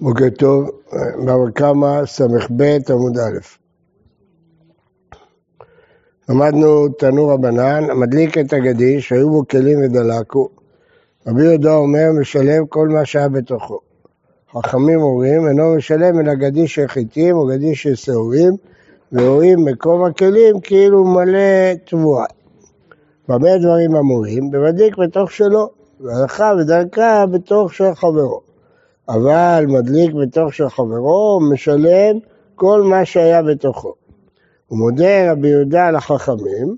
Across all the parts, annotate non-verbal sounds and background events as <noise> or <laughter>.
בוקר טוב, בבא קמא ס"ב עמוד א'. למדנו תנור הבנן, המדליק את הגדיש, היו בו כלים ודלקו. רבי יהודה אומר, משלם כל מה שהיה בתוכו. חכמים אומרים, אינו משלם אלא גדיש של חיטים או גדיש של שעורים, ורואים מקום הכלים כאילו מלא תבואה. במה דברים אמורים? במדליק בתוך שלו, והלכה ודרכה בתוך של חברו. אבל מדליק בתוך של חברו, משלם כל מה שהיה בתוכו. הוא מודה רבי יהודה לחכמים.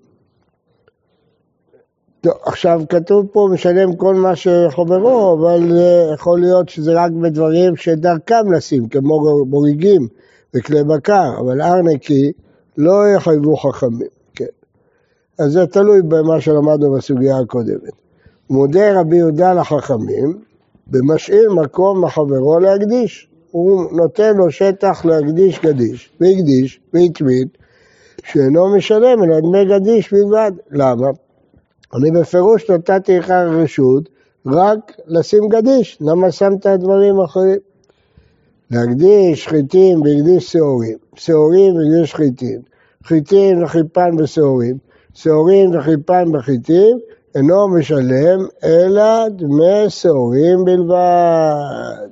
טוב, עכשיו כתוב פה משלם כל מה שחברו, אבל אה, יכול להיות שזה רק בדברים שדרכם לשים, כמו בוריגים וכלי בקר, אבל הר נקי לא יחייבו חכמים. כן. אז זה תלוי במה שלמדנו בסוגיה הקודמת. מודה רבי יהודה לחכמים, ומשאיר מקום לחברו להקדיש. הוא נותן לו שטח להקדיש גדיש, והקדיש, והתמיד, שאינו משלם אלא דמי גדיש בלבד. למה? אני בפירוש נתתי לך רשות רק לשים גדיש, למה שמת דברים אחרים? להקדיש חיטים והקדיש שעורים, שעורים והקדיש חיטים, חיטים וחיפן בשעורים, שעורים וחיפן בחיטים, אינו משלם אלא דמי שעורים בלבד.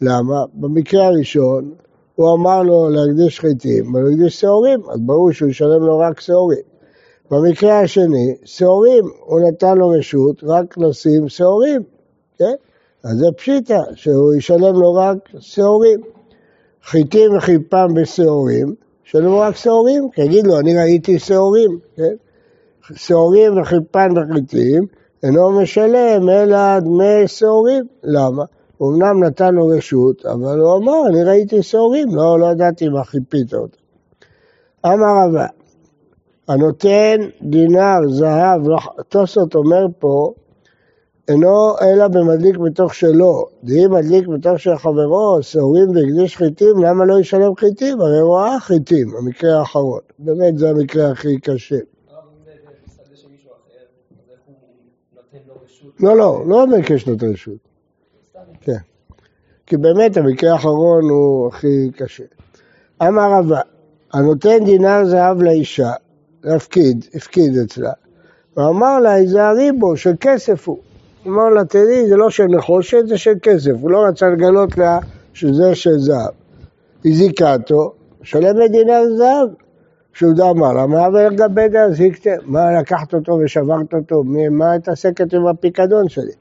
למה? במקרה הראשון הוא אמר לו להקדיש חיטים ולהקדיש שעורים, אז ברור שהוא ישלם לו רק שעורים. במקרה השני, שעורים, הוא נתן לו רשות רק לשים שעורים, כן? אז זה פשיטה, שהוא ישלם לו רק שעורים. חיטים וחיפם בשעורים, ישלם לו רק שעורים, כי יגיד לו, אני ראיתי שעורים, כן? שעורים וחיפן וחיטים, אינו משלם אלא דמי שעורים. למה? אמנם נתן לו רשות, אבל הוא אמר, אני ראיתי שעורים, לא, לא ידעתי מה חיפית אותו. אמר רבה, הנותן דינר, זהב, תוספות אומר פה, אינו אלא במדליק בתוך שלו. דהי מדליק בתוך של חברו, שעורים והקדיש חיטים, למה לא ישלם חיטים? הרי הוא ראה חיטים, המקרה האחרון. באמת זה המקרה הכי קשה. לא, לא, לא מבקש נותן רשות. כן. כי באמת המקרה האחרון הוא הכי קשה. אמר רבה, הנותן דינר זהב לאישה, להפקיד, הפקיד אצלה, ואמר לה, היזהרי בו, של כסף הוא. אמר לה, תראי, זה לא של נחושת, זה של כסף. הוא לא רצה לגלות לה שזה של זהב. הזיקה אותו, שלם דינר זהב. שיהודה אמר לה, מה ולגבי דאזיקתא? מה לקחת אותו ושברת אותו? מה התעסקת עם הפיקדון שלי?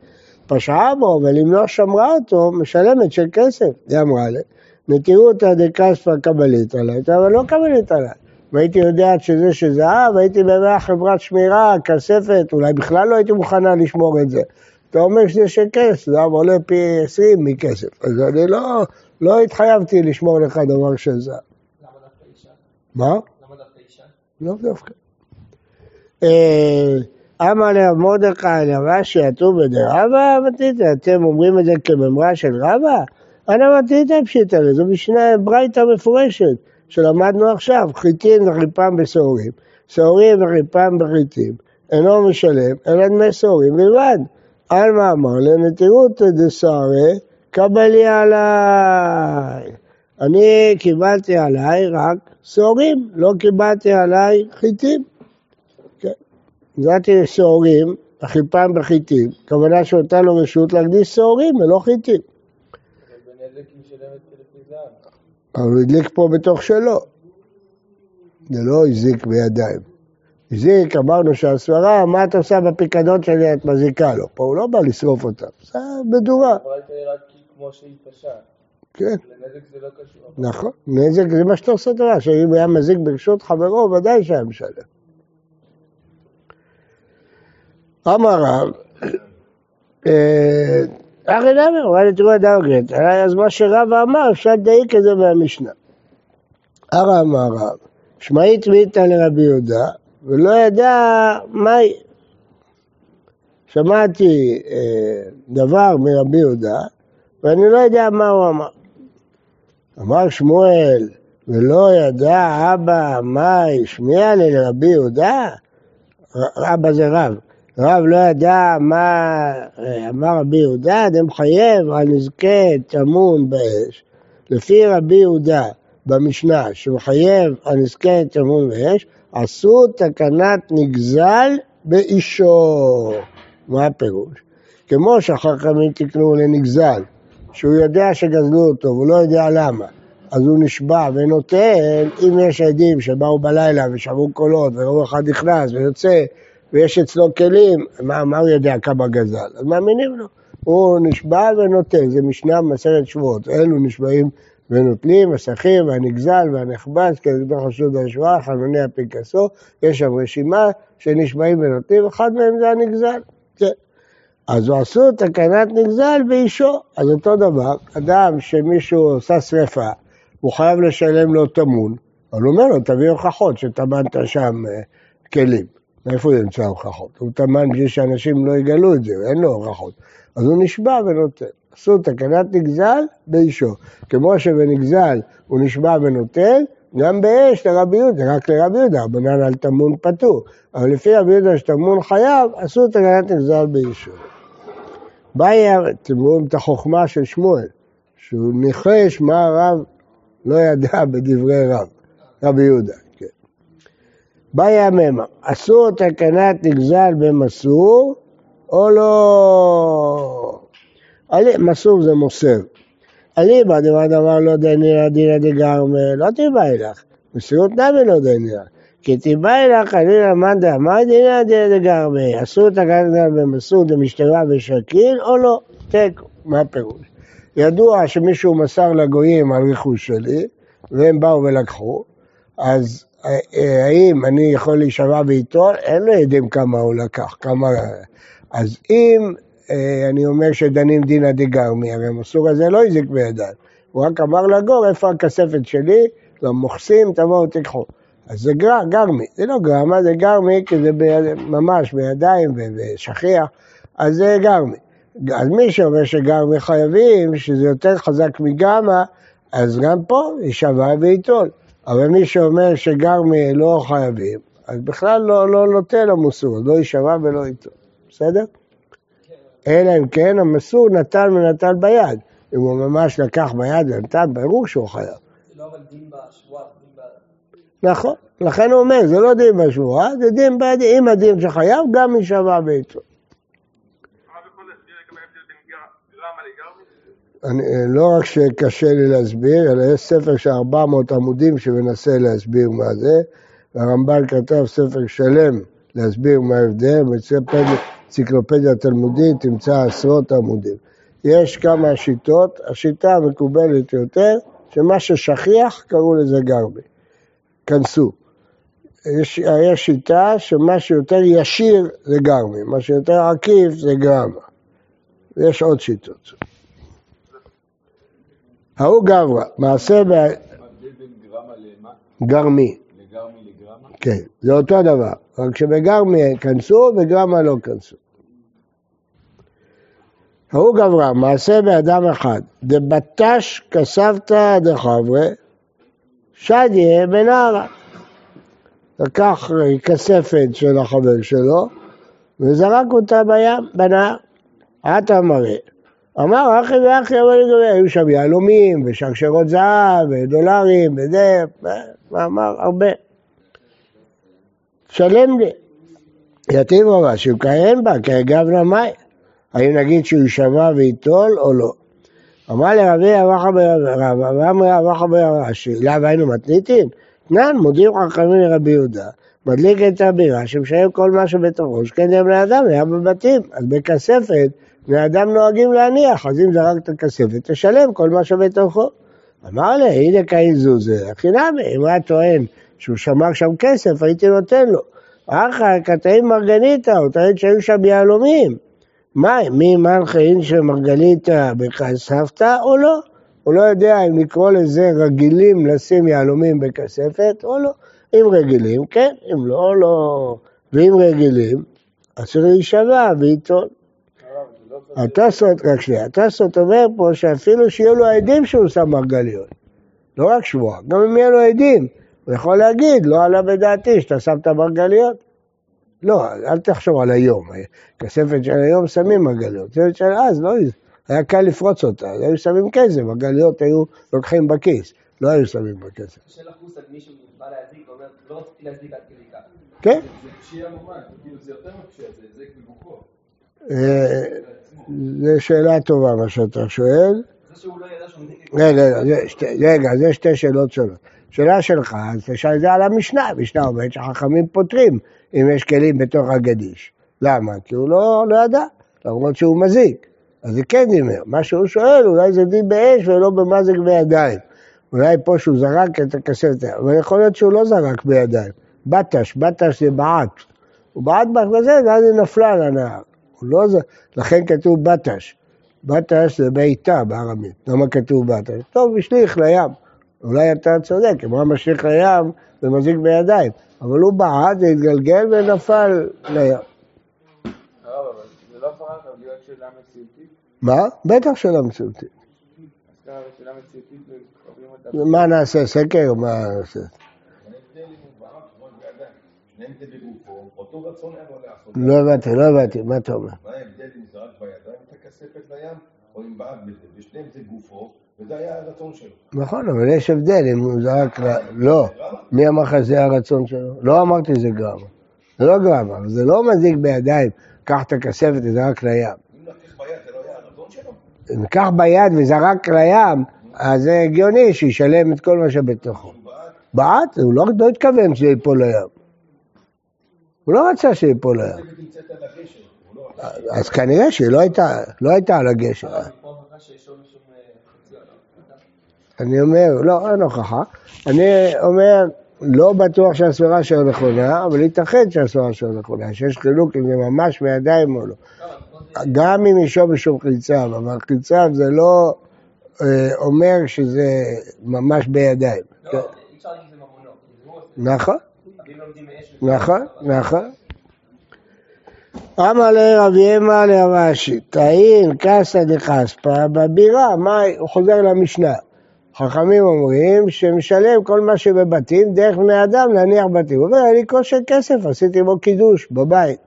פשעה בו, אבל אם לא שמרה אותו, משלמת של כסף. היא אמרה לה, נטירותא דקספא קבלית עליי, אבל לא קבלית עליי. אם הייתי יודעת שזה שזהב, הייתי במאה חברת שמירה, כספת, אולי בכלל לא הייתי מוכנה לשמור את זה. אתה אומר שזה של כסף, זה עולה פי עשרים מכסף. אז אני לא, לא התחייבתי לשמור לך דבר של זהב. למה דווקא אישה? מה? לא דווקא. אה, אמר לה מרדכי לרש"י עטו בדרבה מתיתא, אתם אומרים את זה כממרה של רבא? אנא מתיתא פשיטא, זו משנה ברייתא מפורשת שלמדנו עכשיו, חיטין וחיפם בשעורים, שעורים וחיפם בחיטים, אינו משלם אלא דמי שעורים בלבד. על מה אמר לנטירותא דסערי קבלי עליי. אני קיבלתי עליי רק שעורים, לא קיבלתי עליי חיטים. כן. הגעתי לשעורים, אכיפם בחיטים, כוונה שהייתה לו רשות להקדיש שעורים ולא חיטים. אבל הוא הדליק פה בתוך שלו. זה לא הזיק בידיים. הזיק, אמרנו שהסברה, מה את עושה בפיקדון שלי, את מזיקה לו. פה הוא לא בא לשרוף אותה, זה מדורה. כמו שהיא פשעה. כן. לנזק זה לא קשור. נכון, נזק זה מה שאתה עושה דבר, שאם הוא היה מזיק ברשות חברו, ודאי שהיה משלם. אמר רב, אחי נאמר, הוא היה לתרוע דאוגרט, אז מה שרב אמר, אפשר לדייק את זה מהמשנה. הרב אמר רב, שמעית מיתא לרבי יהודה, ולא ידע מהי. שמעתי אה, דבר מרבי יהודה, ואני לא יודע מה הוא אמר. אמר שמואל, ולא ידע אבא מה השמיע לי לרבי יהודה? אבא זה רב. רב לא ידע מה אמר רבי יהודה, אדם חייב על נזקי טמון באש. לפי רבי יהודה במשנה, שהוא חייב על נזקי טמון באש, עשו תקנת נגזל באישו. מה הפירוש? כמו שהחכמים תקנו לנגזל, שהוא יודע שגזלו אותו והוא לא יודע למה, אז הוא נשבע ונותן, אם יש עדים שבאו בלילה ושמעו קולות וראו אחד נכנס ויוצא ויש אצלו כלים, מה, מה הוא יודע כמה גזל? אז מאמינים לו. הוא נשבע ונותן, זה משנה במסכת שבועות. אלו נשבעים ונוטלים, השכיר והנגזל והנכבש, כדבר חשוד השבועה, חלוני הפנקסו, יש שם רשימה של נשבעים ונוטלים, אחד מהם זה הנגזל. כן. אז הוא עשו תקנת נגזל באישו. אז אותו דבר, אדם שמישהו עושה שרפה, הוא חייב לשלם לו טמון, אבל הוא אומר לו, תביא הוכחות שטמנת שם אה, כלים. מאיפה הוא ימצא הוכחות? הוא טמן בשביל שאנשים לא יגלו את זה, אין לו הוכחות. אז הוא נשבע ונותן. עשו תקנת נגזל באישו. כמו שבנגזל הוא נשבע ונותן, גם באש לרבי יהודה, רק לרבי יהודה, רבנן על טמון פטור. אבל לפי רבי יהודה שטמון חייב, עשו תקנת נגזל באישו. באי, אתם רואים את החוכמה של שמואל, שהוא ניחש מה הרב לא ידע בדברי רב, רבי יהודה. כן. באי הממה, אסור תקנת נגזל במסור או לא? מסור זה מוסר. אליבא דבר דבר לא דניה דינא דגרמה, לא תיבאי לך. מסירות נמי לא דניה. כי תיבאי לך חלילה מאן דאמר דינא דינא דגרמה. אסור תקנת במסור דמשתרה ושקיל או לא? תיקו. מה הפירוש? ידוע שמישהו מסר לגויים על רכוש שלי, והם באו ולקחו, אז אה, אה, האם אני יכול להישבע בעיתון? אין לו יודעים כמה הוא לקח, כמה... אז אם אה, אני אומר שדנים דינא דגרמי, הרי המסור הזה לא הזיק בידיים, הוא רק אמר לגור איפה הכספת שלי, למוחסים תבואו תיקחו. אז זה גר, גרמי, זה לא גרמה, זה גרמי כי זה ביד, ממש בידיים ושכיח, אז זה גרמי. אז מי שאומר שגרמי חייבים, שזה יותר חזק מגרמה, אז גם פה יישבע ועיתון. אבל מי שאומר שגרמי לא חייבים, אז בכלל לא, לא נותן למוסור, לא יישבע ולא עיתון. בסדר? אלא אם כן המסור נתן ונתן ביד. אם הוא ממש לקח ביד ונתן, ברור שהוא חייב. לא אבל דין בשבועה, נכון, לכן הוא אומר, זה לא דין בשבועה, זה דין ביד, אם הדין שחייב, גם יישבע בעיתו. אני, לא רק שקשה לי להסביר, אלא יש ספר של 400 עמודים שמנסה להסביר מה זה, והרמב"ל כתב ספר שלם להסביר מה ההבדל, אנציקלופדיה תלמודית תמצא עשרות עמודים. יש כמה שיטות, השיטה המקובלת יותר, שמה ששכיח קראו לזה גרבי. כנסו. יש, יש שיטה שמה שיותר ישיר זה גרמי, מה שיותר עקיף זה גרמה. ויש עוד שיטות. ההוא גברא, מעשה ב... גרמי. כן, זה אותו דבר, רק שבגרמי כנסו וגרמה לא כנסו. ההוא גברא, מעשה באדם אחד, דבטש כסבתא דחברי, שדיה בנערה. לקח כספת של החבר שלו וזרק אותה בים, בנהר. עטה מראה. אמר אחי ואחי אבל לגבי, היו שם יהלומים ושרשרות זהב ודולרים וזה, ואמר הרבה. שלם לי. יתיב רבה, כהן בה, כהגב נמי. האם נגיד שהוא יישבע ויטול או לא? אמר לרבי אבחה ברבא, ואמרי אבחה ברבא, שאליו היינו מתניתין? תנן, מודיעים חכמים לרבי יהודה, מדליק את הבירה שמשלם כל מה שבתוכו, שכן זה בני אדם היה בבתים, אז בכספת בני אדם נוהגים להניח, אז אם זרקת כספת, תשלם כל מה שבתוכו. אמר לי, הנה קאין זוזה, הכי נמי, אם היה טוען שהוא שמר שם כסף, הייתי נותן לו. אחר קטעים מרגניתא, הוא טוען שהיו שם יהלומים. מה, מי מנחין שמרגליתא בכספתא או לא? הוא לא יודע אם לקרוא לזה רגילים לשים יהלומים בכספת או לא. אם רגילים, כן, אם לא, לא. ואם רגילים, אסור להישבע וייטול. התוספות, רק שנייה, התוספות אומר פה שאפילו שיהיו לו עדים שהוא שם מרגליות. לא רק שבועה, גם אם יהיו לו עדים, הוא יכול להגיד, לא עלה בדעתי שאתה שם את המרגליות. לא, אל תחשוב על היום. כספת של היום שמים מרגליות. כספת של אז לא, היה קל לפרוץ אותה, היו שמים כסף, מרגליות היו לוקחים בכיס, לא היו שמים בכסף. קשה לחוס על מישהו בא להזיק ואומר, לא רציתי להזיק עד כדי כך. כן. זה פשיעה ממש, כאילו זה יותר מפשיעה, זה היזק בגופו. אה, זו שאלה טובה מה שאתה שואל. זה שהוא לא ידע שהוא מזיק... רגע, רגע, זה שתי- רגע, זה שתי שאלות שונות. שאלה שלך, אז תשאל את זה על המשנה. המשנה אומרת שחכמים פותרים אם יש כלים בתוך הגדיש. למה? כי הוא לא, לא ידע, למרות שהוא מזיק. אז זה כן דימר. מה שהוא שואל, אולי זה דין באש ולא במזג בידיים. אולי פה שהוא זרק את הכספת, אבל יכול להיות שהוא לא זרק בידיים. בטש, בטש זה בעט. הוא בעט בזה, ואז היא נפלה על הנהר. לא ז... לכן כתוב בטש. בטש זה בעיטה בארמית. למה כתוב בטש? טוב, השליך לים. אולי אתה צודק, היה משליך לים, זה מזיק בידיים. אבל הוא בעט, זה התגלגל ונפל לים. זה לא? מה? בטח שאלה מציאותית. מה נעשה, סקר? מה נעשה? זה. לא הבנתי, לא הבנתי, מה אתה אומר? מה ההבדל אם זרק בידיים את הכספת לים, או אם בעט בזה? בשניהם זה גופו, וזה היה הרצון שלו. נכון, אבל יש הבדל אם הוא זרק... ל- לא. מי אמר לך שזה הרצון שלו? לא אמרתי שזה גרמה. זה לא גרמה, זה לא מזיק בידיים, קח את הכספת וזרק לים. אם לקח ביד זה לא היה הרצון שלו? אם קח ביד וזרק לים, אז זה הגיוני שישלם את כל מה שבתוכו. בעט, הוא לא, לא התכוון שזה ייפול לים. הוא לא רצה שיפול לים. הוא לא. אז כנראה שהיא לא הייתה על הגשר. פה הוכחה שיש עוד משום חציון. אני אומר, לא, אין הוכחה. אני אומר, לא בטוח שהסברה שלו נכונה, אבל ייתכן שהסברה שלו נכונה, שיש חילוק אם זה ממש בידיים או לא. גם אם יש משום חלציו, אבל חלציו זה לא אה, אומר שזה ממש בידיים. לא, אי אפשר להגיד שזה ממונו. כי זה הוא עושה. נכון. נכון, נכון. אמר לרבי אמה לרש"י, תאין קסא דחספא בבירה, מה, הוא חוזר למשנה. חכמים אומרים שמשלם כל מה שבבתים דרך בני אדם להניח בתים. הוא אומר, לי כושר כסף, עשיתי בו קידוש בבית.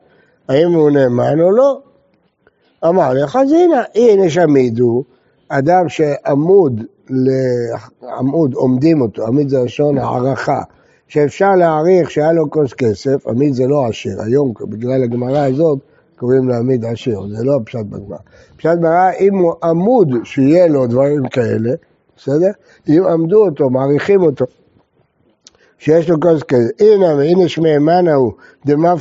האם הוא נאמן או לא? אמר לך, אז הנה, הנה שמידו, אדם שעמוד, לעמוד עומדים אותו, עמיד זה לשון הערכה, שאפשר להעריך שהיה לו כוס כסף, עמיד זה לא עשיר, היום בגלל הגמרא הזאת קוראים לעמיד עשיר, זה לא הפשט בגמרא. פשט בגמרא, אם הוא עמוד שיהיה לו דברים כאלה, בסדר? אם עמדו אותו, מעריכים אותו, שיש לו כוס כסף, הנה והנה שמאמן ההוא,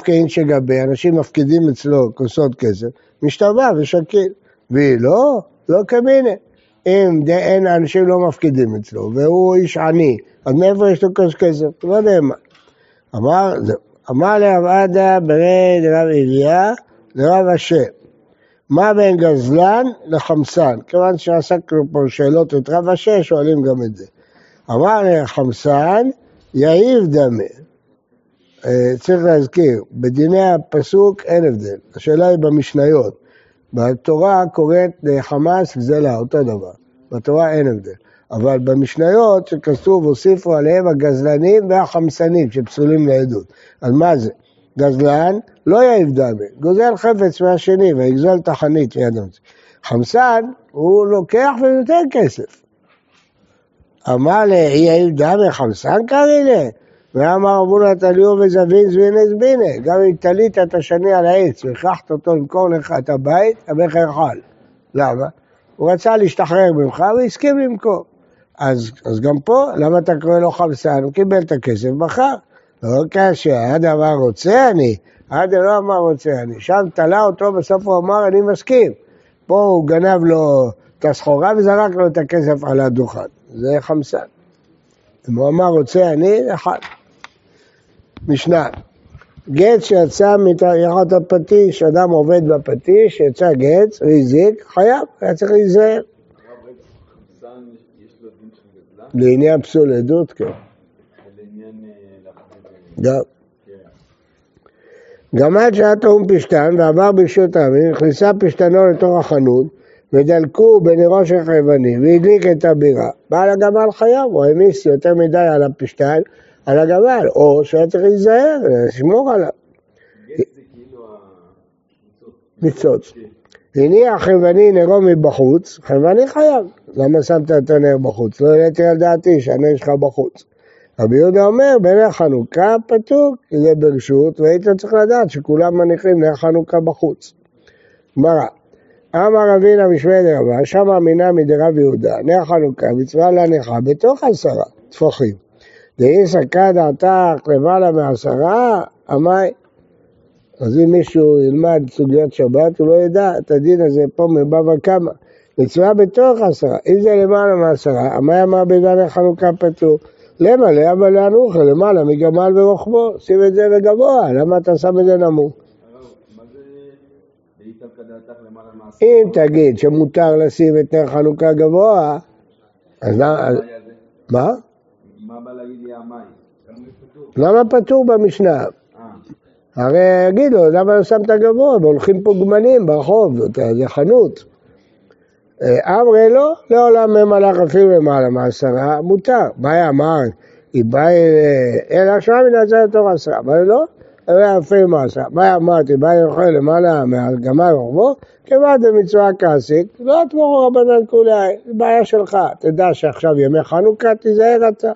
אין שגבי, אנשים מפקידים אצלו כוסות כסף, משתווה ושקיל, והיא לא, לא כמיני. אם אין, אנשים לא מפקידים אצלו, והוא איש עני, אז מאיפה יש לו כוס כסף? לא מה. אמר. אמר לרב עדה ברי דרב עביה לרב אשר, מה בין גזלן לחמסן? כיוון שעסקנו פה שאלות את רב אשר, שואלים גם את זה. אמר לחמסן, יעיב דמה. אה, צריך להזכיר, בדיני הפסוק אין הבדל. השאלה היא במשניות. בתורה קוראת לחמאס גזלה, אותו דבר. בתורה אין הבדל. אבל במשניות שכתוב, הוסיפו עליהם הגזלנים והחמסנים שפסולים לעדות. אז מה זה? גזלן לא יעיב דמה, גוזל חפץ מהשני ויגזול תחנית מיד המציא. חמסן, הוא לוקח ונותן כסף. אמר לאי יעיב דמה חמסן קרעי לה? ואמר אבונה תליהו וזבין זבינס בינה, גם אם תלית את השני על העץ והכרחת אותו למכור לך את הבית, המכר חל. למה? הוא רצה להשתחרר ממך והסכים למכור. אז, אז גם פה, למה אתה קורא לו חמסן? הוא קיבל את הכסף, מכר. לא קשה, עד אמר רוצה אני, עד לא אמר רוצה אני. שם תלה אותו, בסוף הוא אמר אני מסכים. פה הוא גנב לו את הסחורה וזרק לו את הכסף על הדוכן. זה חמסן. אם הוא אמר רוצה אני, חל. משנה, גט שיצא מתחת הפטיש, אדם עובד בפטיש, יצא גט, והזיק, חייב, היה צריך להיזהר. לעניין פסול עדות, כן. גם. גמל שהיה טעון פשתן ועבר ברשות העמים, נכנסה פשתנו לתוך החנות ודלקו בנרו של חייבני והדליק את הבירה. בעל הגמל חייב, הוא העמיס יותר מדי על הפשתן, על הגמל, או שהיה צריך להיזהר, לשמור עליו. גט ניצוץ. הניח חלבני נרו מבחוץ, חלבני חייב. למה שמת את הנר בחוץ? לא העליתי על דעתי שהנר שלך בחוץ. רבי יהודה אומר, בנר חנוכה כי זה ברשות, והיית צריך לדעת שכולם מניחים נר חנוכה בחוץ. גמרא, אמר רבינה משמי דרבה, שמה אמינה מדרב יהודה, נר חנוכה, מצווה להניחה בתוך עשרה טפוחים. דאי סקה דעתך למעלה מעשרה, עמי. אז אם מישהו ילמד סוגיות שבת, הוא לא ידע את הדין הזה פה מבבא קמא. מצווה בתוך עשרה, אם זה למעלה מעשרה, עמי אמר בגן חנוכה פטור. למה לאבא לאנוכה, למעלה מגמל ורוחבו, שים את זה בגבוה, למה אתה שם את זה נמוך? אם תגיד שמותר לשים את נר חנוכה גבוה, אז מה? מה בא להגיד לי המים? למה פטור במשנה? אה, הרי יגידו, למה לא שמת גבוה? והולכים פה גמלים ברחוב, זה חנות. אה, אמרי לא, לעולם הלך אפילו למעלה מעשרה, מותר. מה אמר? היא באה אלא שם מן הצד לתוך עשרה, אבל לא, אלא אפילו מעשרה. מה אמרתי? באה לאכול למעלה מהגמל ורבו, כמעט במצווה כעסית, לא תמורו רבנן כולי, זה בעיה שלך. תדע שעכשיו ימי חנוכה, תיזהר אתה.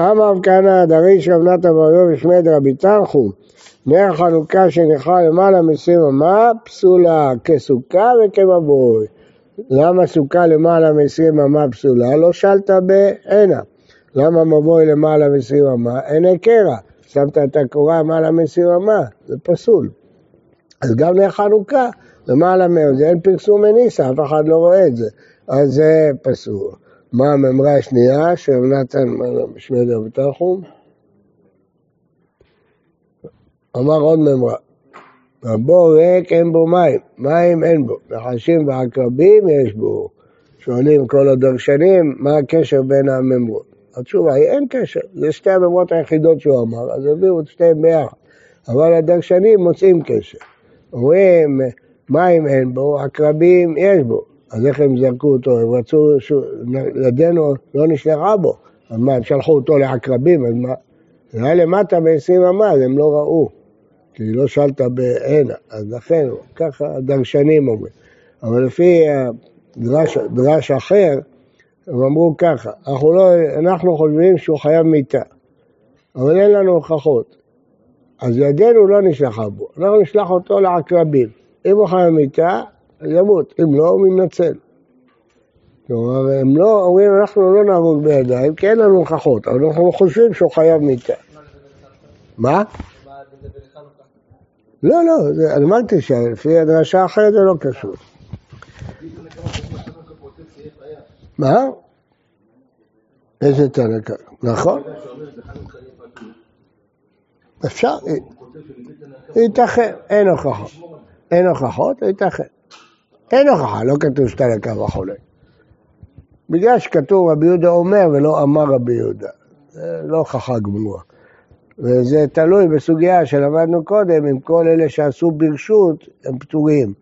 אמר כהנא דריש רב נתן בר יום ושמי דרבי תנחום נר חנוכה שנכרה למעלה מ-20 אמה פסולה כסוכה וכמבוי. למה סוכה למעלה מ-20 אמה פסולה? לא שאלת בעינה. למה מבוי למעלה מ-20 אמה? עיני קרע. שמת את הקורה למעלה מ-20 אמה, זה פסול. אז גם נר חנוכה למעלה מ... זה אין פרסום מניסה, אף אחד לא רואה את זה. אז זה פסול. מה הממרה השנייה של נתן שמי דרבי תנחום? אמר עוד ממרה, הבור ריק אין בו מים, מים אין בו, נחשים ועקרבים יש בו. שואלים כל הדרשנים, מה הקשר בין הממרות? התשובה היא אין קשר, זה שתי הממרות היחידות שהוא אמר, אז הביאו את שתיהן ביחד. אבל הדרשנים מוצאים קשר. אומרים, מים אין בו, עקרבים יש בו. אז איך הם זרקו אותו? הם רצו, ש- ידנו לא נשלחה בו. אז מה, הם שלחו אותו לעקרבים, אז מה? זה היה למטה ב-20 אמה, אז הם לא ראו. כי לא שאלת בעינה, אז לכן, ככה הדרשנים אומרים. אבל לפי דרש, דרש אחר, הם אמרו ככה, אנחנו, לא, אנחנו חושבים שהוא חייב מיתה, אבל אין לנו הוכחות. אז ידנו לא נשלחה בו, אנחנו נשלח אותו לעקרבים. אם הוא חייב מיתה, אז ימות, אם לא, הוא מתנצל. כלומר, הם לא אומרים, אנחנו לא נהרוג בידיים, כי אין לנו הוכחות, אבל אנחנו חושבים שהוא חייב מיתה. מה? לא, לא, אמרתי שלפי הדרשה האחרת זה לא קשור. מה? איזה תנא קל? נכון? אפשר, ייתכן, אין הוכחות. אין הוכחות, ייתכן. אין הוכחה, לא כתוב שאתה לקו החולה. בגלל שכתוב רבי יהודה אומר ולא אמר רבי יהודה. זה לא הוכחה גמורה. וזה תלוי בסוגיה שלמדנו קודם, אם כל אלה שעשו ברשות הם פטורים.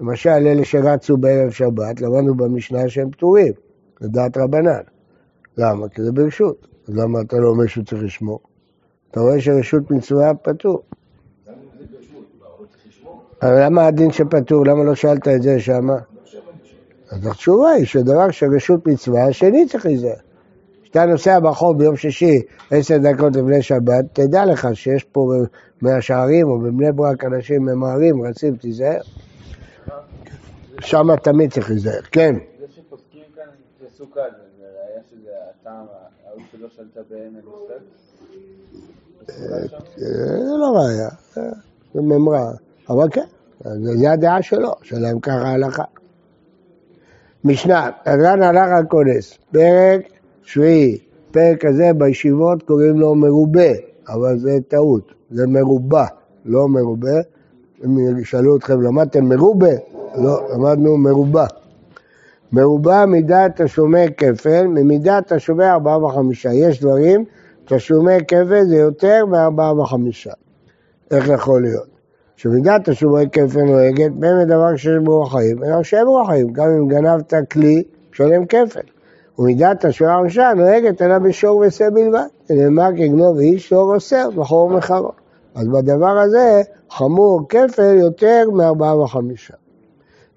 למשל, אלה שרצו בערב שבת, למדנו במשנה שהם פטורים, לדעת רבנן. למה? כי זה ברשות. אז למה אתה לא אומר שהוא צריך לשמור? אתה רואה שרשות מצווה פטור. אבל למה הדין שפטור? למה לא שאלת את זה שמה? אז התשובה היא שדבר שרשות מצווה, השני צריך להיזהר. כשאתה נוסע ברחוב ביום שישי עשר דקות לפני שבת, תדע לך שיש פה מהשערים או בבני ברק אנשים ממהרים, רצים, תיזהר. שם תמיד צריך להיזהר, כן. זה שפוסקים כאן זה סוכה, זה ראיה שזה הטעם, ההוא שלא שלטה הנושא? זה לא ראיה, זה ממרה. אבל כן, זה הדעה שלו, שלהם ככה ההלכה. משנה, אדרן הלך על כונס, פרק שביעי, פרק הזה בישיבות קוראים לו מרובה, אבל זה טעות, זה מרובע, לא מרובה. אם ישאלו אתכם, למדתם מרובה? לא, למדנו מרובע. מרובע מידת תשלומי כפל, ממידת תשלומי ארבעה וחמישה. יש דברים, תשלומי כפל זה יותר מארבעה וחמישה. איך יכול להיות? שמידת תשלומי כפל נוהגת בין מדבר שיש בו חיים, אלא שאין בו חיים. גם אם גנבת כלי, משלם כפל. ומידת תשלומי הרשעה נוהגת אלא בשור ושה בלבד. זה נאמר כגנוב איש שור אוסר, בכור ומחרו. אז בדבר הזה חמור כפל יותר מארבעה וחמישה.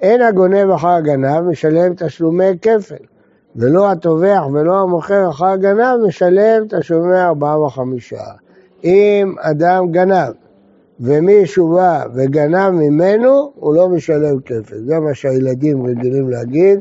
אין הגונב אחר הגנב משלם תשלומי כפל, ולא הטובח ולא המוכר אחר הגנב משלם תשלומי ארבעה וחמישה. אם אדם גנב ומישהו בא וגנב ממנו, הוא לא משלם כפל. זה מה שהילדים רגילים להגיד,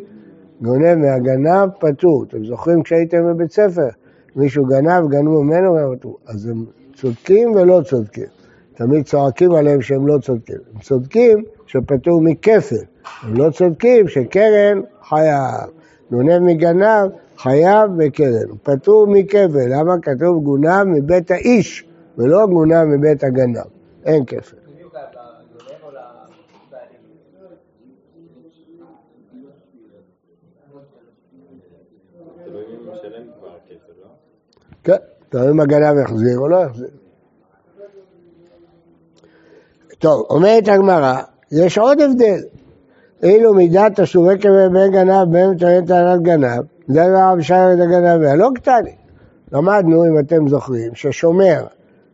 גונב מהגנב פטור. אתם זוכרים כשהייתם בבית ספר? מישהו גנב, גנבו ממנו, פטור. אז הם צודקים ולא צודקים. תמיד צועקים עליהם שהם לא צודקים. הם צודקים שפטור מכפל. הם לא צודקים שקרן חייב. גונב מגנב חייב בקרן. פטור מכפל. למה כתוב גונב מבית האיש ולא גונב מבית הגנב? אין כפל. בדיוק לגונב או לבעלים? תלוי מי משלם כבר הכסף, לא? כן, תלוי אם הגנב יחזיר או לא יחזיר. טוב, אומרת הגמרא, יש עוד הבדל. אילו מידת תשלומי כבד בין גנב בין טוען טענת גנב, זה דבר המשל את הגנב והלא קטני. למדנו, אם אתם זוכרים, ששומר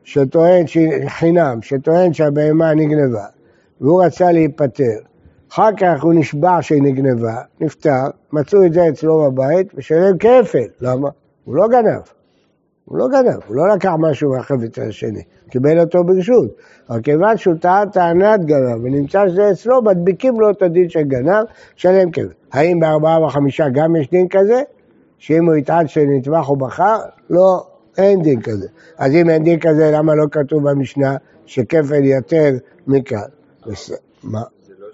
שטוען חינם, שטוען שהבהמה נגנבה, והוא רצה להיפטר, אחר כך הוא נשבע שהיא נגנבה, נפטר, מצאו את זה אצלו בבית ושלם כפל. למה? הוא לא גנב. הוא לא גנב, הוא לא לקח משהו מהחפץ השני, קיבל אותו ברשות. אבל כיוון שהוא טעה טענת גנב ונמצא שזה אצלו, מדביקים לו את הדין של גנב, שלם כפל. האם בארבעה וחמישה גם יש דין כזה? שאם הוא יטען שנטבח הוא בחר? לא, אין דין כזה. אז אם אין דין כזה, למה לא כתוב במשנה שכפל יותר מכאן? מה? זה לא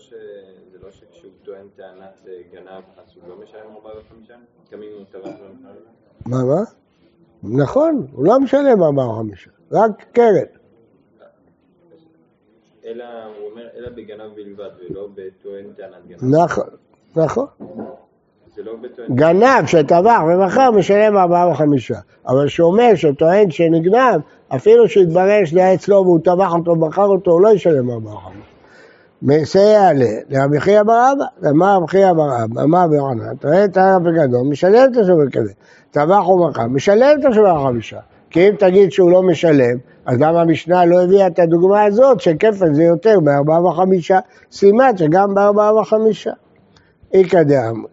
לא שכשהוא טוען טענת אה, גנב, אז הוא לא משלם ארבעה וחמישה? גם אם הוא טבח במכלל? מה, מה? נכון, הוא לא משלם ארבעה וחמישה, רק קרן. אלא, הוא אומר, אלא בגנב בלבד, ולא בטוען טענת גנב. נכון, נכון. זה לא בטוען... גנב שטבח ומכר משלם ארבעה וחמישה. אבל שומר שטוען שנגנב, אפילו שהתברר שזה היה אצלו והוא טבח אותו ומכר אותו, הוא לא ישלם ארבעה וחמישה. מסייע ל- לרבי חייא בר אבא, אמר רבי חייא בר אבא, אמר רבי יוחנן, טוען טענה בגדול, משלם את השומר כזה. טבח ומכר, משלם את השומר החמישה. כי אם תגיד שהוא לא משלם, אז גם המשנה לא הביאה את הדוגמה הזאת שכפל זה יותר בארבעה וחמישה, סימן שגם בארבעה וחמישה. איכא דאמרי.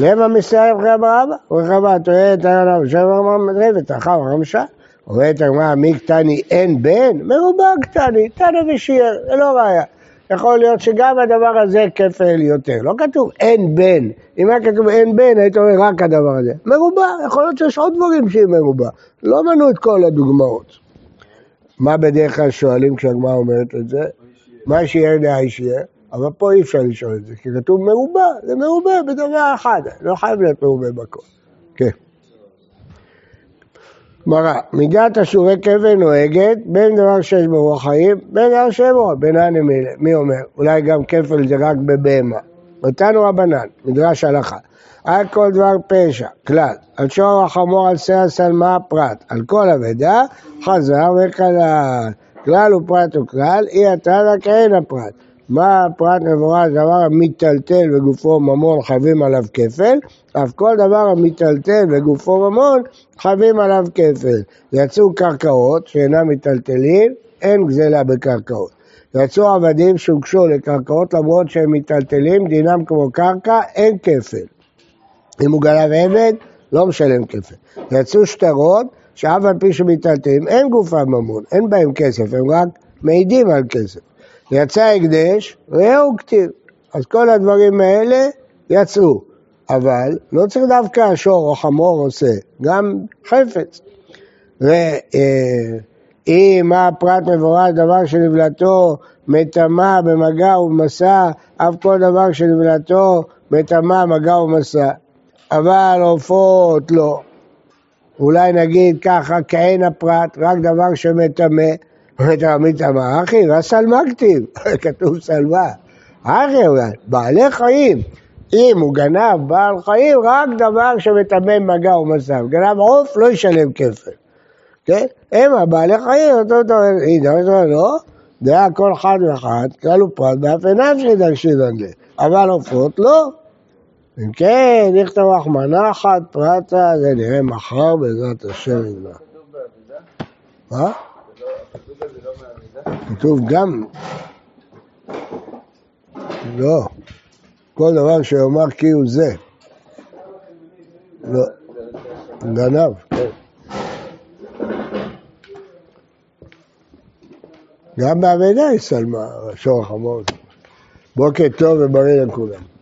למה מסייע רבי חייא בר אבא? רבי חייא בר טוען טענה ושבע אמר מדרבת, אחר וחמישה. אומרת הגמרא, מי קטני אין בן? מרובע קטני, תנא ושיער, זה לא ראיה. יכול להיות שגם הדבר הזה כפל יותר. לא כתוב אין בן. אם היה כתוב אין בן, היית אומר רק הדבר הזה. מרובע, יכול להיות שיש עוד דברים שהיא מרובע. לא מנו את כל הדוגמאות. מה בדרך כלל שואלים כשהגמרא אומרת את זה? מה שיהיה דעה שיהיה? אבל פה אי אפשר לשאול את זה, כי כתוב מרובע, זה מרובע בדבר אחד, לא חייב להיות מרובע בכל. כן. גמרא, מידת השורי כבל נוהגת בין דבר שיש בו רוח חיים, בין דבר שאין בו, בינן ומילה. מי אומר? אולי גם כפל זה רק בבהמה. אותנו רבנן, מדרש הלכה. על כל דבר פשע, כלל, על שור החמור על שיער שלמה פרט, על כל אבדה, חזר וכלל. כלל ופרט וכלל, אי התנא כאין הפרט. מה הפרט מבורך? דבר המיטלטל וגופו ממון חייבים עליו כפל, אף כל דבר המיטלטל וגופו ממון חייבים עליו כפל. יצאו קרקעות שאינם מיטלטלים, אין גזלה בקרקעות. יצאו עבדים שהוגשו לקרקעות למרות שהם מיטלטלים, דינם כמו קרקע, אין כפל. אם הוא גנב עבד, לא משלם כפל. יצאו שטרות, שאף על פי שמיטלטלים, אין גופם ממון, אין בהם כסף, הם רק מעידים על כסף. יצא הקדש, ראהו כתיב. אז כל הדברים האלה יצאו. אבל לא צריך דווקא השור או חמור עושה, גם חפץ. ואם מה הפרט מבורך, דבר שנבלתו מטמא במגע ובמסע, אף כל דבר שנבלתו מטמא מגע ומסע. אבל עופות לא. אולי נגיד ככה, כעין הפרט, רק דבר שמטמא, מטמא, אחי, והסלמה כתיב, <laughs> כתוב סלמה. אחי, בעלי חיים, אם הוא גנב בעל חיים, רק דבר שמטמא מגע ומסע. גנב עוף, לא ישלם כפל. כן? הם הבעלי חיים, אותו דבר, הנה, לא, דעה כל אחד ואחד, כלל ופרט, באף עיניו שידרשינן לי. אבל עופות לא. אם כן, נכתב רחמנה אחת פרטה, זה נראה מחר בעזרת השם. מה? זה לא- הכתוב הזה לא מהאבידה? כתוב גם... לא. כל דבר שיאמר כי הוא זה. לא. גנב, כן. גם באבדה היא סלמה, שור החמור. בוקר טוב ובריא לכולם.